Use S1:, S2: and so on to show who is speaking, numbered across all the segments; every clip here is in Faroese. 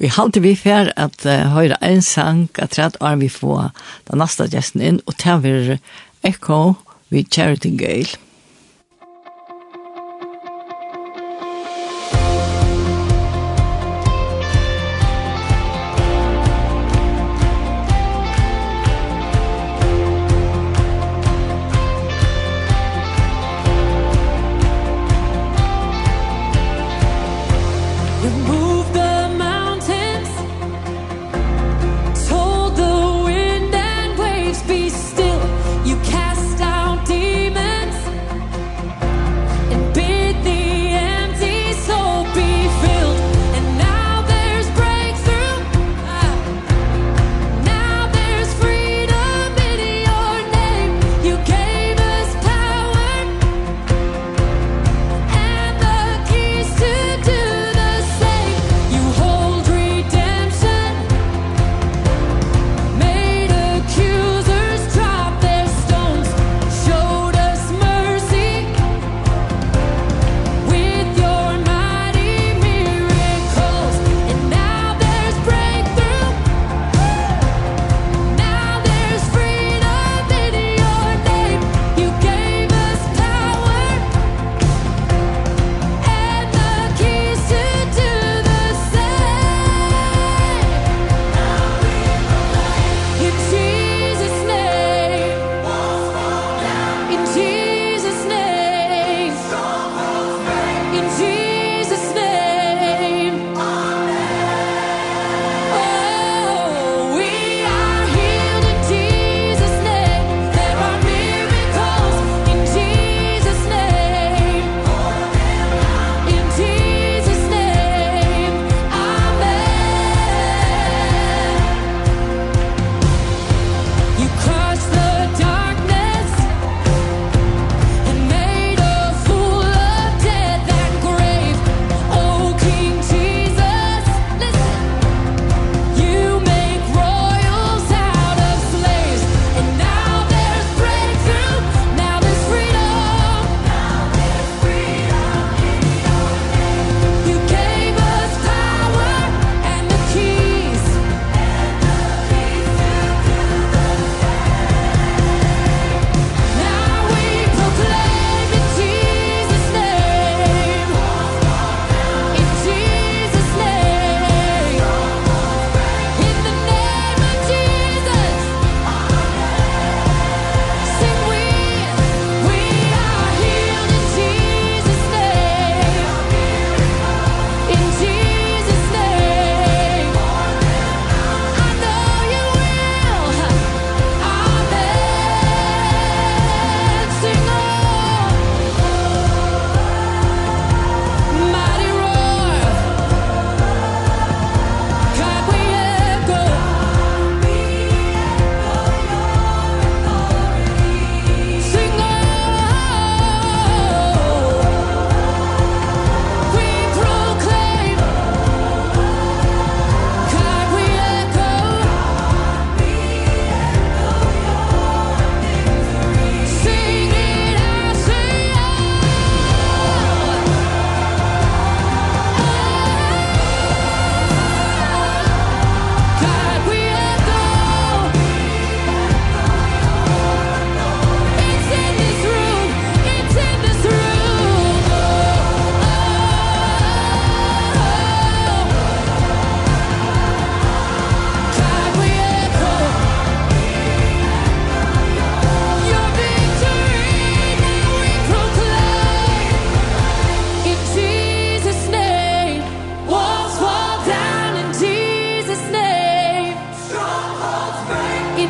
S1: Vi halte vi fer at uh, høyre en sang, at rett er vi få den neste gjesten inn, og til vi Echo vi Charity Gale.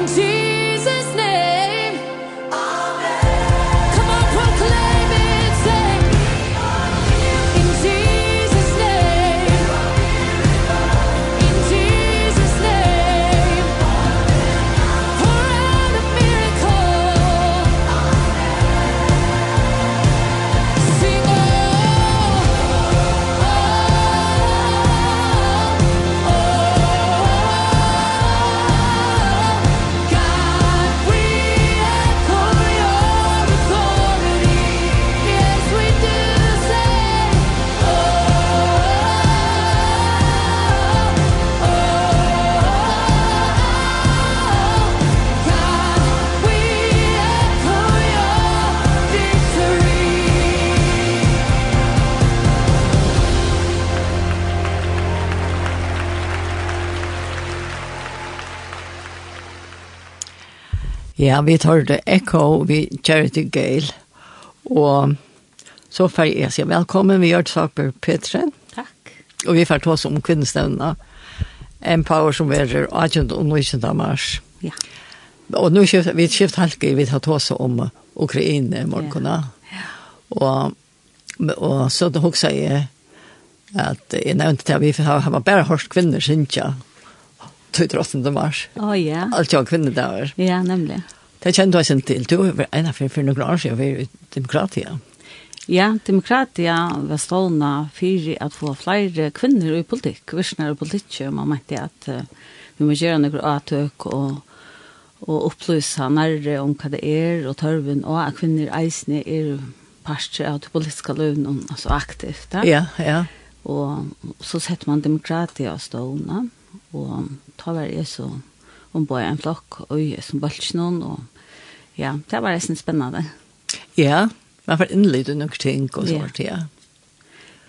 S2: in Jesus.
S1: Ja, vi tar det Echo vi Charity Gale. Og så får jeg si velkommen. Vi gjør det sak på
S2: Takk.
S1: Og vi får ta oss om kvinnestevnene. Empower som er agent og nøysent av mars.
S2: Ja.
S1: Og nå skift, vi skift halke, vi tar ta oss om Ukraina i morgen.
S2: Ja.
S1: Og, og så det hoksa jeg at jeg nevnte til at vi har bare hørt kvinner, synes jeg. 28. mars.
S2: Å oh, ja.
S1: Alt jeg kvinnedager.
S2: Ja, nemlig.
S1: Det kjente jeg sin til. Du er en av for noen år siden ved demokratia.
S2: Ja, demokratia var stående for at få flere kvinner i politikk, virknere i politikk. Man mente at uh, vi må gjøre noen avtøk og og opplysa nærre om hva det er, og tørven, og at kvinner eisne er parter av det politiske løvnen, altså aktivt. Da.
S1: Ja, ja.
S2: Og så setter man demokratia og stående. Ja og ta var jeg så om bare en flokk og jeg som bøltsnån og ja, det var nesten spennende.
S1: Ja, man får fall noen ting og sånt,
S2: ja.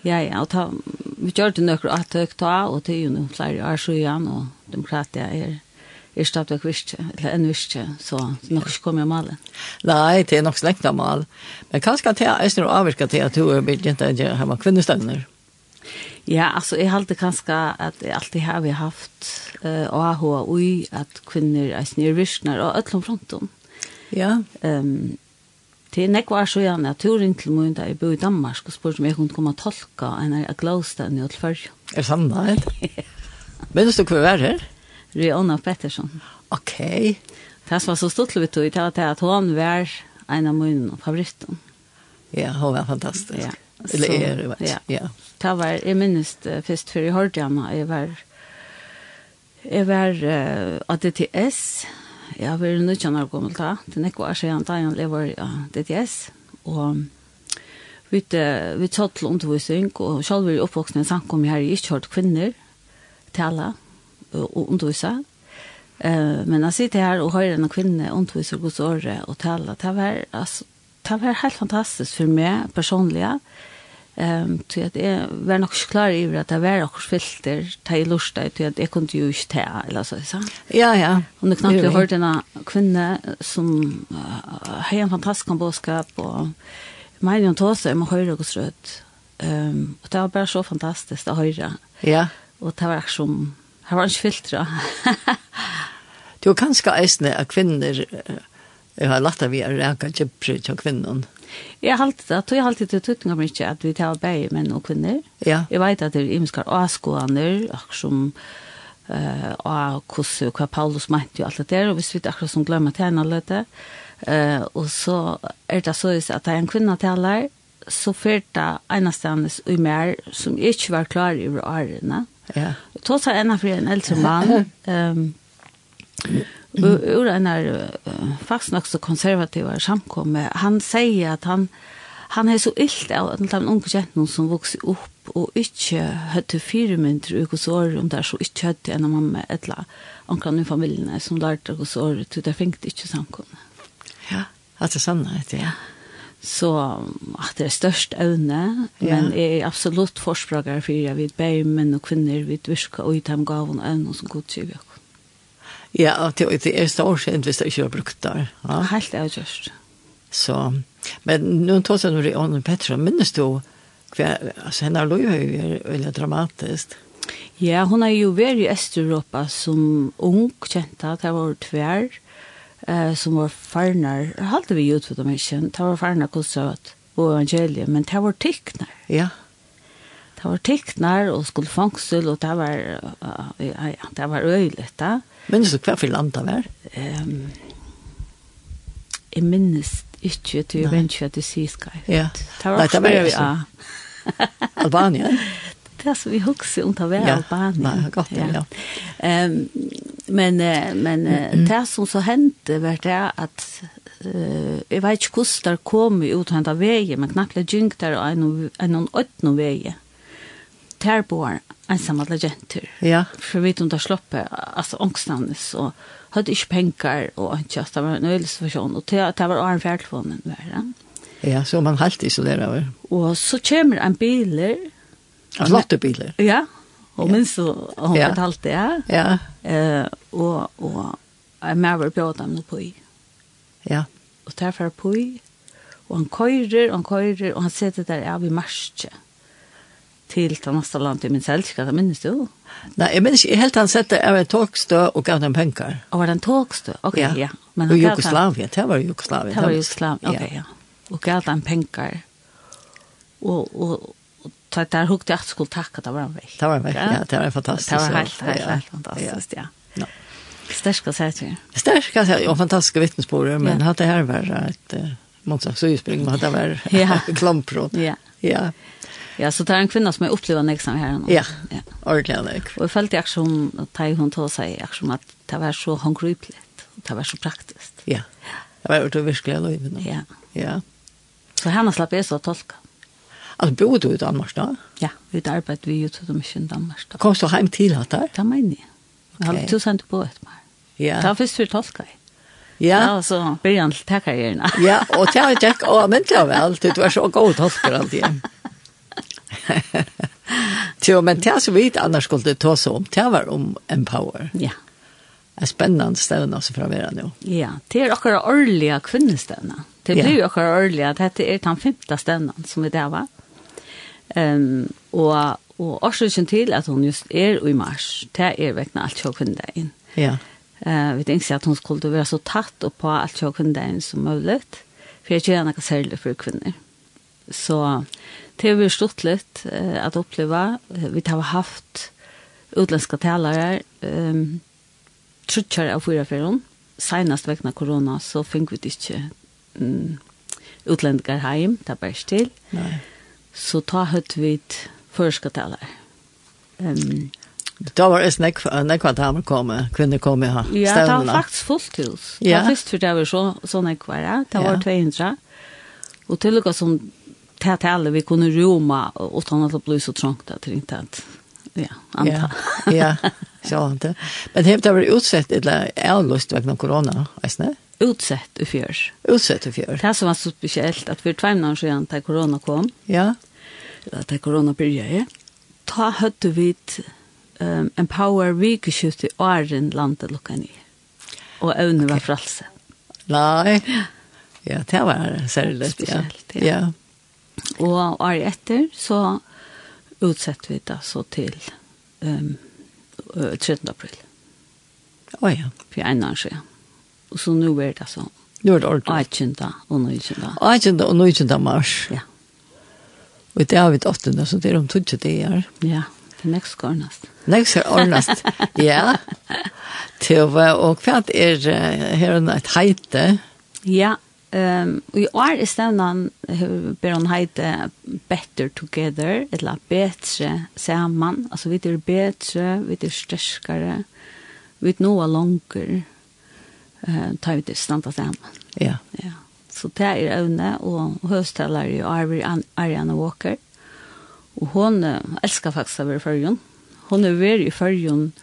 S1: Ja,
S2: ja, og ta, vi gjør det noen jeg ta, og det er jo noen flere år siden, og demokratia er er stadigvæk visst, eller enn visst, så nok ikke kommer jeg malen.
S1: Nei, det er nok slengt av mal. Men kanskje at jeg er snart avvirket til at du er begynt å gjøre kvinnestøvner.
S2: Ja, altså, jeg halte kanskje at jeg alltid har vi haft eh uh, AH och at kvinner er är og och öllom fronten.
S1: Ja.
S2: Ehm um, Det nek var så gjerne at turen til mun da jeg bo i Danmark og spurte om jeg kunne komme og tolka en av Glaustein i Åtfærg.
S1: Er sann da, eller? Minnes du hva var her?
S2: Riona Pettersson.
S1: Ok.
S2: Det var så stort vi tog i til at hun var en av min favoritten.
S1: Ja, hun var fantastisk.
S2: Ja.
S1: Eller
S2: så,
S1: er, jeg vet.
S2: Ja.
S1: ja.
S2: Det var, jeg minnes det først før jeg hørte henne. Jeg var, jeg var uh, ADTS. Jeg var nødvendig når jeg kom til det. Den ikke var så gjerne da jeg i ADTS. Og vi, uh, vi tatt til undervisning, og selv var jeg oppvoksne i samkommet her. Jeg ikke hørt kvinner tale og undervise. Uh, men jeg sitter her og hører en kvinne undervise hos året og tale. Det var, altså, det var helt fantastisk for meg personlig. Ehm så att jag var nog så klar över att det var också filter ta i lust att det kunde ju inte ta eller så så.
S1: Ja ja.
S2: Och
S1: det knappt jag
S2: hörde en kvinna som har en fantastisk boskap och mig och Tosa med höra och strött. Ehm och det var bara så fantastiskt att höra.
S1: Ja.
S2: Och det var som det var inte filter.
S1: Det var kanske ästne att kvinnor Jag har lagt av vi är räkna kjøpere til kvinnen.
S2: Jeg har alltid det, jeg har alltid det tøttinga mykje at vi tar bæg menn og kvinner.
S1: Ja.
S2: Jeg vet at det er imenskar avskåaner, akkur som uh, av hvordan, hva Paulus mente jo alt det der, og hvis vi akkurat som glemmer tjene alle det, uh, og så er det så at det er en kvinne taler, så fyrt det enestående i mer, som ikke var klar i årene.
S1: Ja.
S2: Tås er en av en eldre mann, um, ur en faxnax så konservativa samkomme han säger att han han är så illt av att de unga tjänterna som vokser upp och inte hade fire minuter och år om där så inte hade en mamma eller ankan i familjen som lærte och så år det fick inte samkomme
S1: ja alltså sanna det ja
S2: så at det är störst evne,
S1: ja.
S2: men är absolut förspråkare för jag vid bär män och kvinnor vid virka och i dem gav og evne som godkivjak.
S1: Ja, og det, det er stort sent hvis det ikke var brukt der. Ja.
S2: Helt er.
S1: Så, men nu tar jeg noe om Petra, minnes du hva, altså henne lov er veldig dramatisk.
S2: Ja, hon er jo vært i Østeuropa som ung, kjenta, det var tvær, eh, som var farnar, halte vi ut for dem ikke, det var farnar konsert og evangeliet, men det var tikkner.
S1: Ja.
S2: Det var tikkner og skulle fangsel, og det var, uh, ja, ja, det var øyligt, da.
S1: Minnes du hva for land det var?
S2: Um, jeg minnes ikke, du vet ikke at du sier skal.
S1: Ja.
S2: Det var også vi av.
S1: Albania?
S2: Det er så vi husker om det var
S1: ja.
S2: Albania.
S1: Ja, godt, ja.
S2: ja. Um, men men mm. det som så hendte var det at uh, jeg vet ikke hvordan det kom ut av veien, men knappt det gyngte der og en og åttende veien terboar ensamma gentur.
S1: Ja.
S2: För vet hon där sloppe alltså ångstanes och hade ich pengar och inte att det var en ölsituation och det det var en färdfonen värre.
S1: Ja, så man halt isolerar väl.
S2: Och så kommer en biler.
S1: En lottebiler.
S2: Ja. Och men så hon
S1: ja.
S2: betalt det. Ja. Eh och och jag mer på dem på.
S1: Ja.
S2: Och därför på. Och han körer, han körer och han sätter där av i marsche til til neste land til min selskap, det minnes du?
S1: Nei, jeg minnes ikke, helt han sette av en togstø og gav dem penger.
S2: Og var det en togstø? Ok, ja.
S1: ja.
S2: Men
S1: og Jugoslavia, det var Jugoslavia.
S2: Det var Jugoslavia, ok, ja. Og gav dem penger. Og, og, og ta der hukte jeg at jeg skulle takke, det var en vei.
S1: Det var han vekk, ja, det var fantastisk.
S2: Det var helt, helt,
S1: ja.
S2: helt fantastisk, ja.
S1: ja.
S2: Stärska
S1: säger du? Stärska säger jag, fantastiska vittnesbord. men
S2: ja.
S1: det här var ett, måste jag så utspringer, det var klomprot.
S2: Ja.
S1: Ja.
S2: Ja, så det er en kvinna som har opplevd nästan her nå.
S1: Ja.
S2: Ja.
S1: ordentlig Ordentligt.
S2: Og jeg følte jeg som da hun tog seg, jeg som at det var så hångrypligt och det var så praktisk.
S1: Ja. Det var jo det verkligen löjligt.
S2: Ja.
S1: Ja.
S2: Så henne slapp jeg så tolka.
S1: Altså, bor du i Danmark da?
S2: Ja, vi arbeidde vi ut til mye i Danmark da.
S1: Kom så hjem til at der?
S2: Det mener jeg. Jeg
S1: har
S2: to sendt på et mer.
S1: Ja.
S2: Det var først for tolka jeg.
S1: Ja.
S2: Ja, så blir han til karrieren.
S1: ja, og til han tjekk, og men til han vel, du var så god tolker alltid. Jo, men det som vi inte annars skulle ta oss om, det var om Empower.
S2: Ja.
S1: Det er spennende stävna som fra vara nu.
S2: Ja, det er akkurat årlige kvinnestävna. Det blir ju också årliga, det er den femte stävnan som vi der var. Um, og, och orsaken til at hun just er i mars, det er vekkene alt kjøk kunde.
S1: Ja.
S2: Uh, vi tenkte at hun skulle være så tatt opp på alt kjøk kunde som mulig. For jeg känner noe særlig for kvinner. Mm Så det har vært stort litt uh, at oppleve. Vi har haft utländska talare um, trutjar av fyra fyron. Senast vekna korona så fink vi ikke um, utlendingar heim, det er bare til.
S1: Nei.
S2: Så ta høyt vi førska talare. Um,
S1: Da var det nek, nekva damer han kom, kvinner kom i her.
S2: Ja, det var faktisk fullt hus. Det var først for det var så, så nek var det. Det var 200. Og til og som det till alla vi kunde roma utan ta det blev så trångt att det inte att ja anta.
S1: Ja. ja. Så inte. Men det har varit utsett eller ärlust vägna corona, vet?
S2: Utsett i fjärs.
S1: Utsett i fjärs.
S2: Det som var så speciellt att för två månader sedan när corona kom.
S1: Ja.
S2: Att corona började. Ta hade vi um, en power week i åren landet luckan i. Och övnen var frälse.
S1: Nej. Ja, det var särskilt. Ja.
S2: ja. Og året etter så utsetter vi det så til um, 13. april.
S1: Å ja.
S2: For en år siden. Og så nå er det sånn.
S1: Nå er det ordentlig.
S2: 18. og 19.
S1: 18. og 19. mars.
S2: Ja.
S1: Og det har vi 8. så det er om 20 dager.
S2: Ja, det er nekst
S1: ordnast. Nekst ordnast, ja. Til, og hva er her et heite?
S2: Ja, Um, og i år er stevnan ber hon heite Better Together, eller Betre Saman. Altså, vi er betre, vi er størskare, vi er noe langer, uh, tar vi til standa saman.
S1: Ja.
S2: ja. Så det er evne, og høstalar i år Ariana Walker. Og hon uh, elskar faktisk å være i. Hon er veri i fyrjon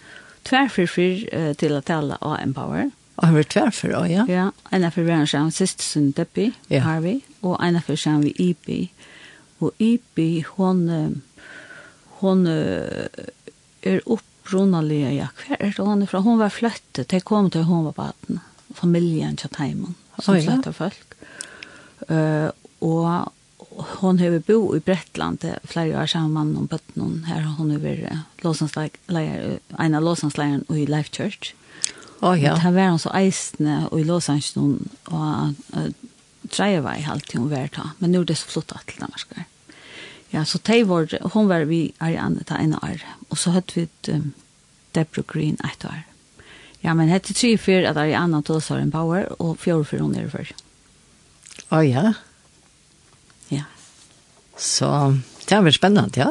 S2: tverfyr uh, til å tala av Empower.
S1: Og han var tvær for, ja.
S2: Ja, en av forværen sammen siste sønn Debbie,
S1: ja.
S2: har vi, og en av forværen sammen vi Ibi. Og Ibi, hon, hon er opprunnelig, ja, hver er det hon er fra? Hon var flyttet, det kom til hon var baden, familien til Teimen, som
S1: oh, ja.
S2: flyttet folk. Uh, og hon har bo i Bretland flere år sammen med mannen og bøtten her har hun vært en av låsansleieren i Life Church
S1: Oh, ja.
S2: Det var han så eisende og i Los Angeles og uh, dreier var i halvtid hun var ta. Men nu er det så flott at til Danmark. Ja, så det var, hun var vi Ariane ta en år. Og så hadde vi um, Deborah Green et år. Ja, men hette tre fyr at Ariane tog oss har en power, og fjord fyr hun er det før.
S1: Å oh, ja.
S2: Ja.
S1: Så det har vært spennende, ja?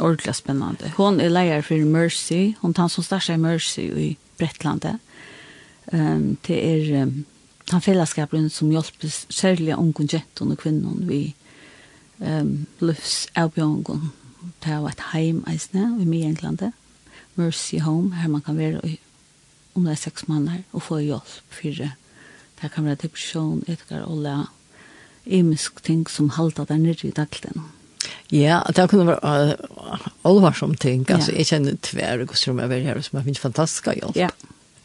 S2: Ordentlig spennende. Hun er leier for Mercy. Hun tar som største Mercy i Bretlandet. Um, det er um, den fellesskapen som hjelper særlig unge jentene og kvinnene vi um, løfts Det er et heim eisne i Mye-Englandet. Mercy Home, her man kan være i, om det er seks måneder og få hjelp for det Det kan være depresjon, etter og la imisk ting som halter der nirri i daglen.
S1: Ja, det kunne være uh, allvarsom ting. Altså, jeg kjenner tvær og som jeg vil her, som jeg finner fantastisk hjelp.
S2: Ja,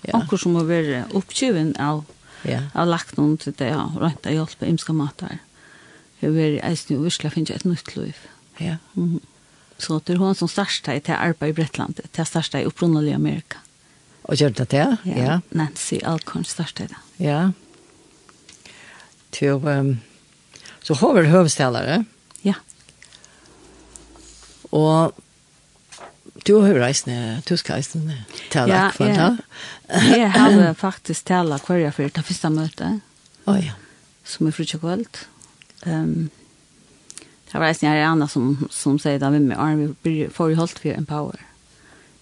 S1: ja.
S2: akkur som har vært oppkjøven av,
S1: ja.
S2: av lagt noen til det, ja, rent av hjelp på imska matar. Jeg har vært eisen og virkelig finne et nytt liv.
S1: Ja. Mm -hmm.
S2: Så det er hun som starta til arbeid i Bretland, til starta i opprunnelig Amerika.
S1: Og gjør det det? Ja. ja.
S2: Nancy Alcorn starta det.
S1: Ja. Til, um, så har vi høvestalere. Og du har reist ned, du skal reist ned,
S2: tala
S1: ja,
S2: kvar
S1: da.
S2: Jeg har faktisk tala hver jeg for det første møte.
S1: Å ja.
S2: Som er frutje kvöld. Um, det var reist ned som, som sier da vi med Arne, vi får i holdt for Empower.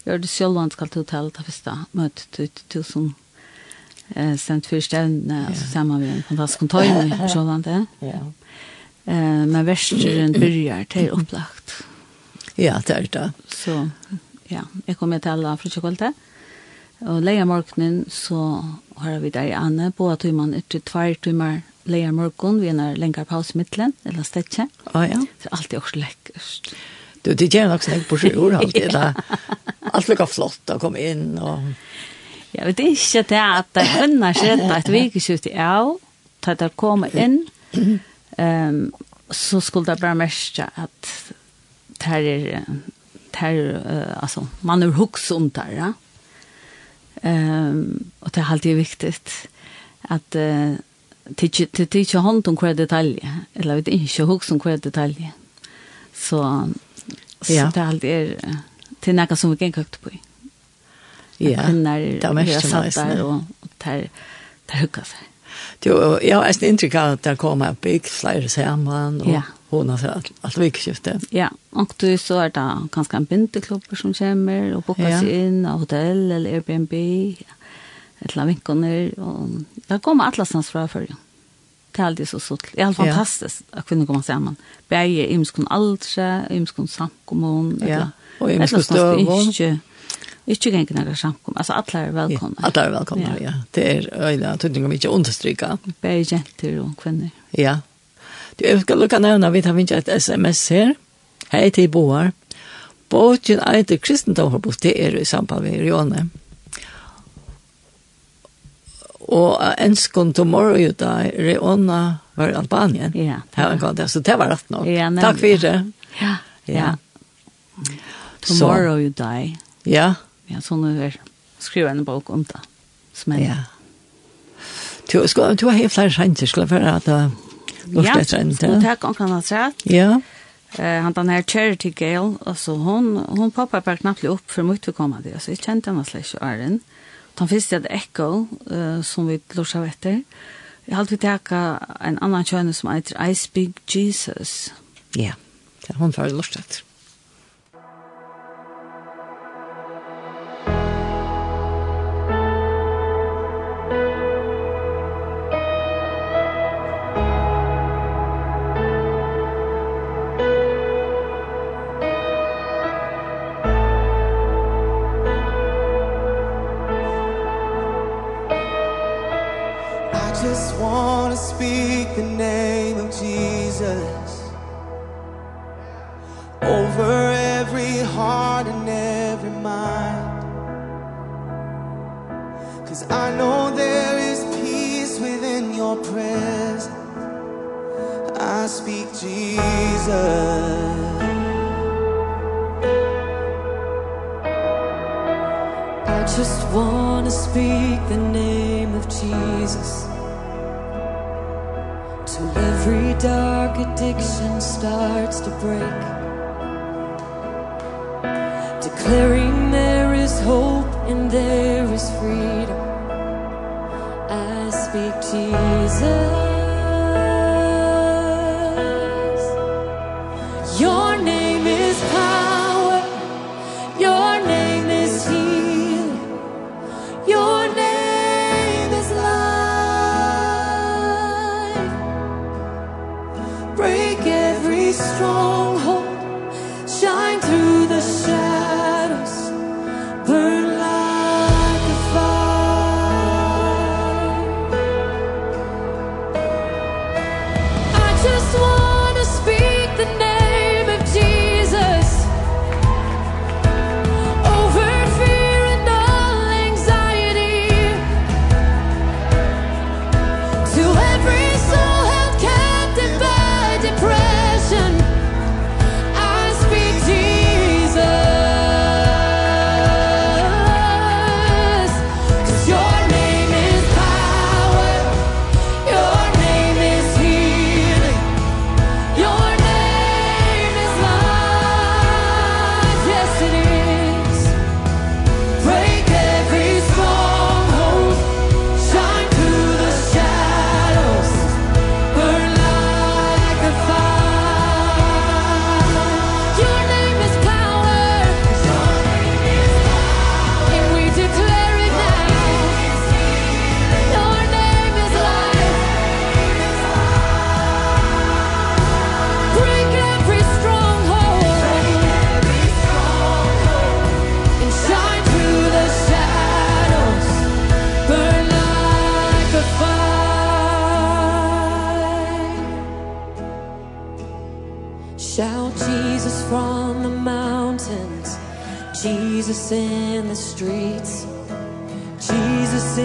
S2: Jeg har det selv han skal til å det første møte til som eh, sendt for stevnene, altså sammen med en fantastisk kontor i Sjåland.
S1: Ja.
S2: Eh, men versteren byrjar til opplagt
S1: Ja, det er det.
S2: Så ja, jeg kommer til alle fra Kjøkvolte. Og leia morgenen så har vi der i Anne, på at vi man etter tvær timer leia morgen, vi er lenger pause mittelen, eller stedet.
S1: Å ja.
S2: Det er alltid også lekkert.
S1: Du, det gjør nok snakk på sju år alltid. da. Alt lukka flott å komme inn og...
S2: Ja, det ikke det at det kunne skjedde et vikeskjøtt i av, til det kom inn, um, så skulle det bare merke at här är här altså man er hooks om där ja. Ehm og det er alltid viktigt att eh till till hånd om hver detalj eller vet ikke hooks om hver detalj Så så
S1: ja.
S2: det er allt är till något som vi kan kokt på. i.
S1: Ja.
S2: När
S1: det er mest som er
S2: sånn. Og, og tar, tar där seg.
S1: Du jeg har ett inntrykk av at det kommer bygg flere sammen. Og,
S2: ja
S1: hon har allt allt vikskifte.
S2: Ja, och du så är det ganska en bindeklubb som kommer och bokar
S1: ja.
S2: in av hotell eller Airbnb. Ett la vinkoner och där kommer alla stans fra för. Det är alltid så sutt. det är helt fantastiskt att kunna komma man. Bäge imskon altra, imskon samkommun.
S1: Ja.
S2: Och
S1: imskon stövon.
S2: Ikke gjengen noen samkom, altså alle er velkomne.
S1: Ja, alle er velkomne, ja. ja. Det er øyne, tydning om ikke understryka.
S2: Bare jenter og kvinner.
S1: Ja, Du, jeg skal lukka nevna, vi tar vinja et sms her. Hei til Boar. Båtjen eiter kristendom har det er i samband med Rione. Og enskon tomorrow jo da, Riona var i Albanien.
S2: Ja.
S1: Det var en gang, så det var rett nok.
S2: Ja,
S1: Takk for det.
S2: Ja,
S1: ja.
S2: Tomorrow you die.
S1: Ja.
S2: Ja, sånn er skriva en bok om det. Som er.
S1: Ja. Du, skal, du har helt flere sjanser, skulle jeg føre at lort etter en
S2: til. Ja,
S1: hun
S2: tar kan ha sett.
S1: Ja.
S2: Eh, han den her Charity Gale, altså hon, hon poppar bare knappt upp för mycket vi kom det, altså jag kände henne slags Arjen. Den første er Echo, uh, som vi lort av etter. Jag halte vi teka en annan kjønne som heter Ice Big Jesus.
S1: Ja, yeah. hon tar lort etter.
S3: addiction starts to break. Declaring there is hope and there is freedom. I speak Jesus. Your name is power.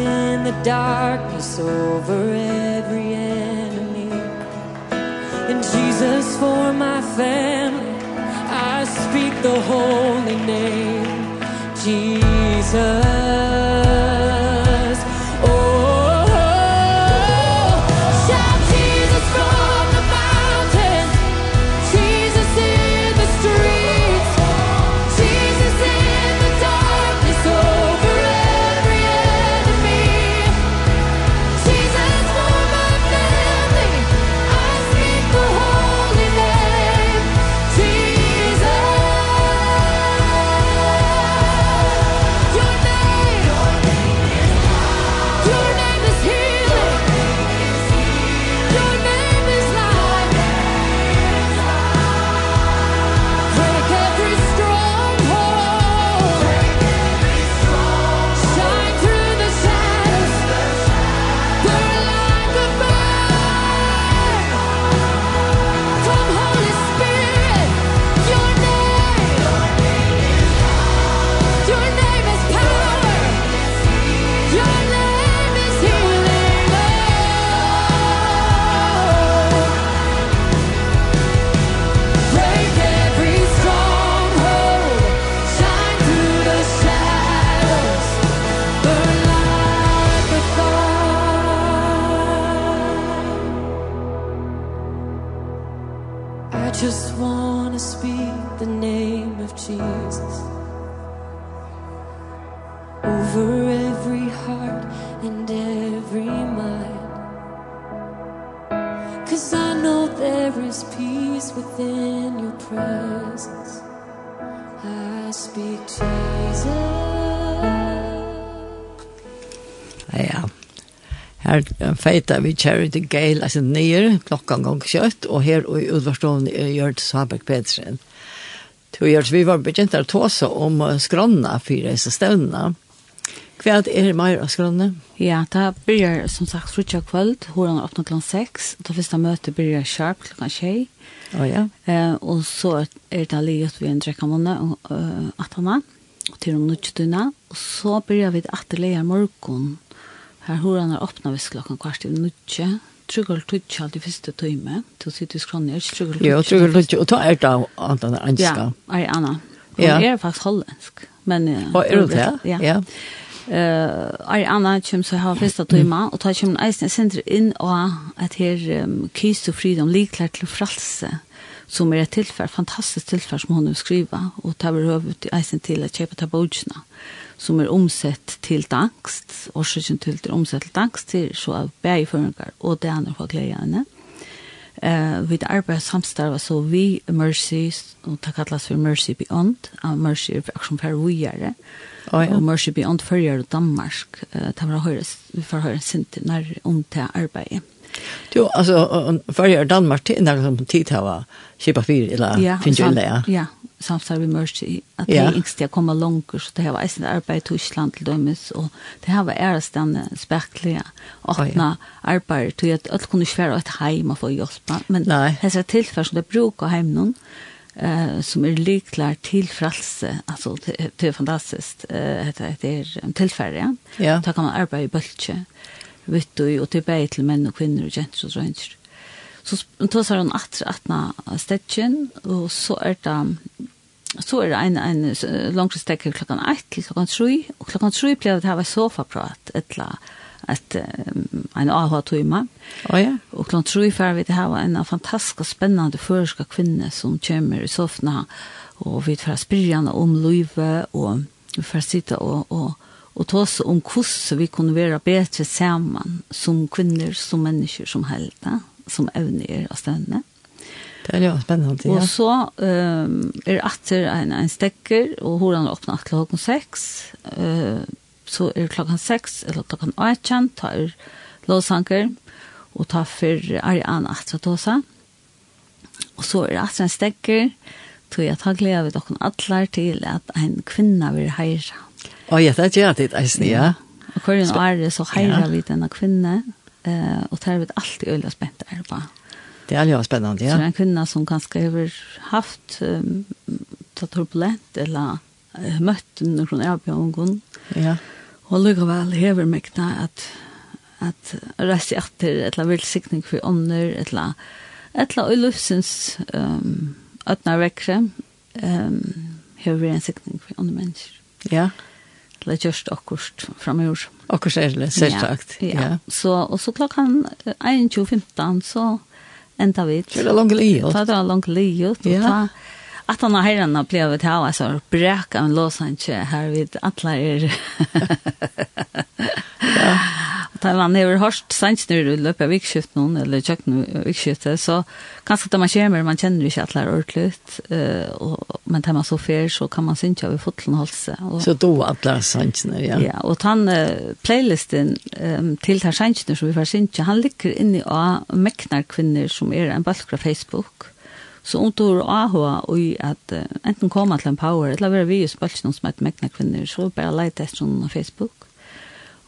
S3: in the darkness over every enemy. And Jesus for my family I speak the holy name Jesus.
S1: feita vi Charity Gale, altså nyer, klokka gong kjøtt, og her og i utvarstående er Gjørt Svaberg Pedersen. To Gjørt, vi var begynt å tåse om skronna for disse støvnene. Hva er det mer av skronna?
S2: Ja, det blir som sagt frutja kvöld, horan er 8 seks, og det første møte blir sharp klokka tjei.
S1: Oh, ja.
S2: eh, og så er det livet vi en drekka måned, og, uh, 8 og til om nødgjøttene, og så blir vi etter leier morgon, Her har han åpnet hvis klokken kvart i nødtje. Trygger tøtje av de første tøyme. Til sitt i skronen er ikke trygger tøtje.
S1: Jo, trygger tøtje. Og ta er det annet enn anska.
S2: Ja, er anna. Hun ja. er faktisk hollandsk. Men,
S1: og er det? Ja. ja.
S2: Uh, er anna kommer så har første tøyme. Og ta kommer eisen senter inn og at her um, kys og fridom likler til fralse. Som er et tilfell, fantastisk tilfell som hun har skrivet, Og ta over høvet eisen til å kjøpe tabodjene. Ja som er omsett til angst, årsaken til det omsett til dangst, til så av bægeføringer og det andre for gledene. Uh, vi arbeider samstarve så vi Mercy, og det kalles for Mercy Beyond, og Mercy er aksjon for vujere, oh, ja. og Mercy Beyond følger Danmark, uh, det var høyre, vi får høre sint når om til arbeidet.
S1: Jo, alltså för Danmark till när som tid hava kjipa fyr eller
S2: ja,
S1: finns jo det, Ja,
S2: samstar vi mörst i att det er inte kommer långt så det har ett arbeid i Tyskland til dømes, og det har varit ärstande spärkliga arbeid, arbete till att allt ikke være et heim och få hjälpa men det är tilfell som det bruker heim noen, eh som är liklar till frälse alltså det är fantastiskt eh det är tillfälle ja. Då kan man arbeta i bultje vitt og til bæg til menn og kvinner og jenter og drønner. Så tar hon han att atna stetchen og så er det så är det en, en långt stäcke klockan 1 till klockan 3, och klockan 3 blev det här var sofaprat, etla, et, um, en AHA tuma.
S1: Oh, ja.
S2: Og klockan 3 fer vi det här var en fantastisk og spennende føreska kvinne som kommer i sofna, og vi fer spyrjana om Louise og vi fer sitta og, og og ta oss om hvordan vi kunne være bedre sammen som kvinner, som mennesker, som helter, som evner av støvnene.
S1: Det er jo spennende, ja.
S2: Og så um, er atter en, en stekker, og hvordan er åpnet klokken seks. Uh, så er det klokken seks, eller klokken 18, tar låsanker, og tar for Ariana atter til oss. Og så er atter en stekker, tog jeg tar glede av dere alle til at en kvinne vil heire
S1: Og ja, det gjør det eisen, ja.
S2: Og hver en år så heirer vi denne kvinne, og det er vi alltid øyelig spent der på.
S1: Det er jo spennende, ja.
S2: Så det er en kvinne som kanskje har haft um, turbulent, eller uh, møtt noen avbjørngen.
S1: Ja.
S2: Og likevel hever meg da at, at reise etter et eller velsikning for ånder, et eller et eller løsens um, øtna vekkere um, hever en sikning for ånder mennesker.
S1: Ja, ja
S2: eller gjørst akkurat
S1: fremover. Akkurat er det, selvsagt.
S2: Ja,
S1: ja.
S2: ja. Så, og så klokken 21.15 så enda vi.
S1: Så er langt livet.
S2: Det er langt livet.
S1: Ja.
S2: Ta, att han har herrarna blev ett här så breka en lås her här vid alla er. ja at man har hört sannsnur i du av vikskift noen, eller kjøkken vikskiftet, så kanskje da man kommer, man kjenner ikke at det er ordentlig, uh, men da man så fer, så kan man synge vid fotlen holse. Og,
S1: så då att det er sannsnur, ja.
S2: Ja, og den uh, playlisten um, til det sannsnur som vi får synge, han ligger inne av meknar kvinner som er en balk fra Facebook, Så om du har AHA og at uh, enten koma til en power, eller være vi i spølsen som et meknar kvinner, så bare leit etter sånn på Facebook.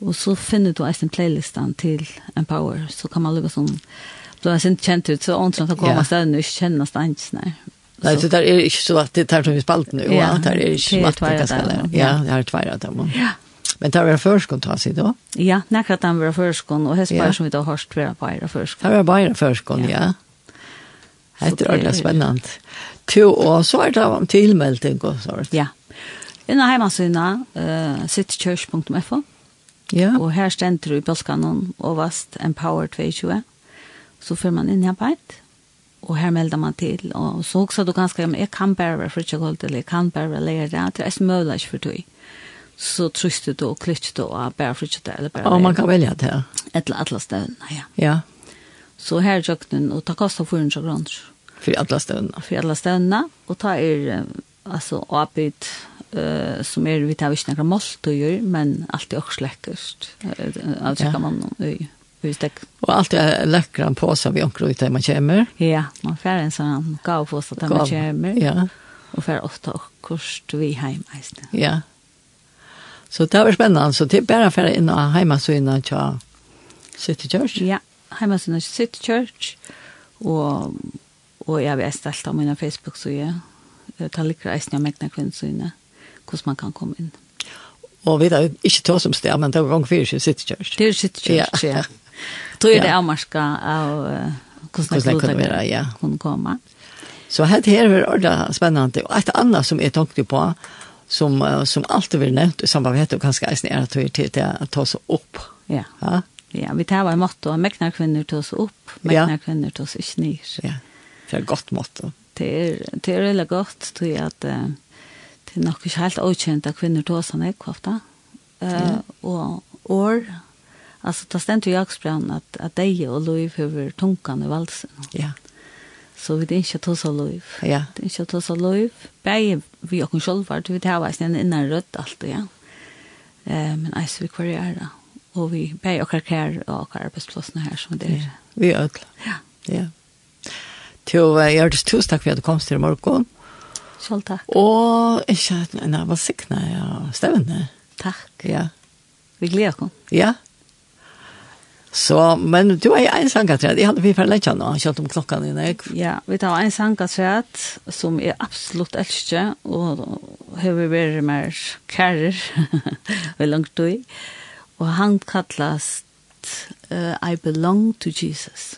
S2: Og så finner du en playlistan til Empower, så kan man lukka som, du har sint kjent ut, så åndsland kan komme stedet og ikke kjenne stedet,
S1: nei. Nei, det der er ikke så at det tar som vi spalte nu, ja, det er ikke
S2: matt
S1: det kan
S2: skal
S1: Ja, det er tveir av dem.
S2: Ja.
S1: Men det var førskånd ta sig då?
S2: Ja, nekrat den var førskånd, og hest bare som vi da har hørt var bare førskånd.
S1: Det var bare førskånd, ja. Det er ordentlig spennende. To, og så er det om tilmelding og sånt.
S2: Ja. Inna heimasyna, uh, sittkjørs.fo,
S1: Ja.
S2: Og her stender du i bølskanon og vast Empower 22. Så får man inn her på et, og her melder man til. Og så også du ganske, ja, men jeg kan bare være frutjekolt, eller jeg kan bare være lærer det, det er som mulig ikke for deg. Så tryster du og klytter du og bare frutjekolt, eller bare lærer.
S1: Og man kan velge det, ja.
S2: Et eller annet sted, ja.
S1: Ja.
S2: Så her er kjøkkenen, og ta koster 400 kroner.
S1: For alle stedene.
S2: For alle stedene, og ta er, altså, avbytt, uh, som er, vi tar ikke noen måltøyer, men alt er også lekkert. Uh,
S1: Alt
S2: er man i husdekk.
S1: Og alt er lekkere på seg vi omkring ut der man kommer.
S2: Ja, man får en sånn gav på seg der man kommer.
S1: Ja.
S2: Og får ofte akkurat vi hjemme.
S1: Ja. Så det var spennende. Så det er bare for inn og hjemme så inn og tja City Church.
S2: Ja, hjemme så inn City Church. Og, og jeg vet stelt av mine Facebook-søye. Det er litt reisende av meg kvinnsøyene. Ja hvordan man kan komme inn.
S1: Og vi er ikke til som om sted, men det er gang fyrir sitt church.
S2: Det er sitt church.
S1: ja.
S2: Tror jeg det
S1: er
S2: avmarska av
S1: hvordan det kunne være, ja.
S2: Kunne komme.
S1: Så her er det ordentlig spennende. Og et annet som jeg tenkte på, som, som alltid blir nevnt, som man vet jo ganske eisen er at vi til å ta oss opp.
S2: Ja.
S1: ja.
S2: Ja, vi tar var motto, meknar kvinner tar oss opp, meknar kvinner tar oss ikke nyr.
S1: Ja, det er et godt motto.
S2: Det er, det er veldig godt, tror jeg, at... Uh, det er nok ikke helt avkjent at kvinner til oss, han ikke ofte. Uh, ja. Og år, altså det stendte jo jaksbrann at, at deg og Loiv høver tunkene i valsen.
S1: Ja.
S2: Så vi er ikke tås av Loiv.
S1: Ja.
S2: Det er ikke tås av Loiv. Begge vi og selv var, vi tar veisen en innan rødt alt, ja. Uh, men eis vi hver er da. Og vi begge okker kær og okker arbeidsplassene her som det er.
S1: Ja. Vi er ødel.
S2: Ja.
S1: Ja. Til å gjøre det tusen takk for at du kom til i morgen.
S2: Selv takk.
S1: Og ikke at jeg var sikne ja, stevende.
S2: Takk.
S1: Ja.
S2: Vi gleder oss.
S1: Ja. Så, men du er en sangatræd. Jeg hadde vi for lenge nå, kjølt om klokken din, dine.
S2: Ja, vi tar en sangatræt som er absolutt elskje, og har vi vært mer kærer, og langt du i. Og han kallast uh, I belong to Jesus.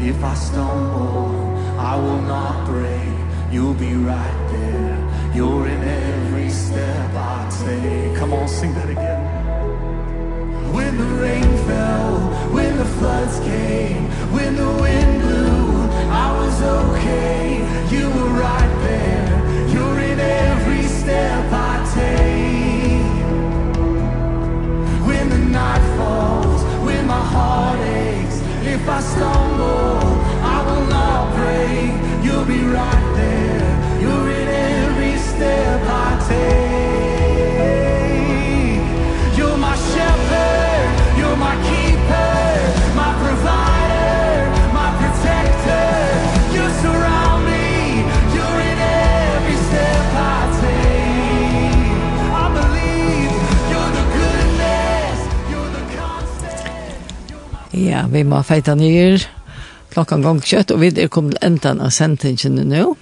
S4: If I stumble, I will not break. You'll be right there. You're in every step I take. Come on, sing that again. When the rain fell, when the floods came, when the wind blew, I was okay. You were right there. You're in every step I take. When the night falls, when my heart aches, If I stumble, I will not break You'll be right there. You're in every step I
S1: Ja, vi må feita nyer. Klokkan gong kjøtt, og vi er kommet enten av sentingen nå.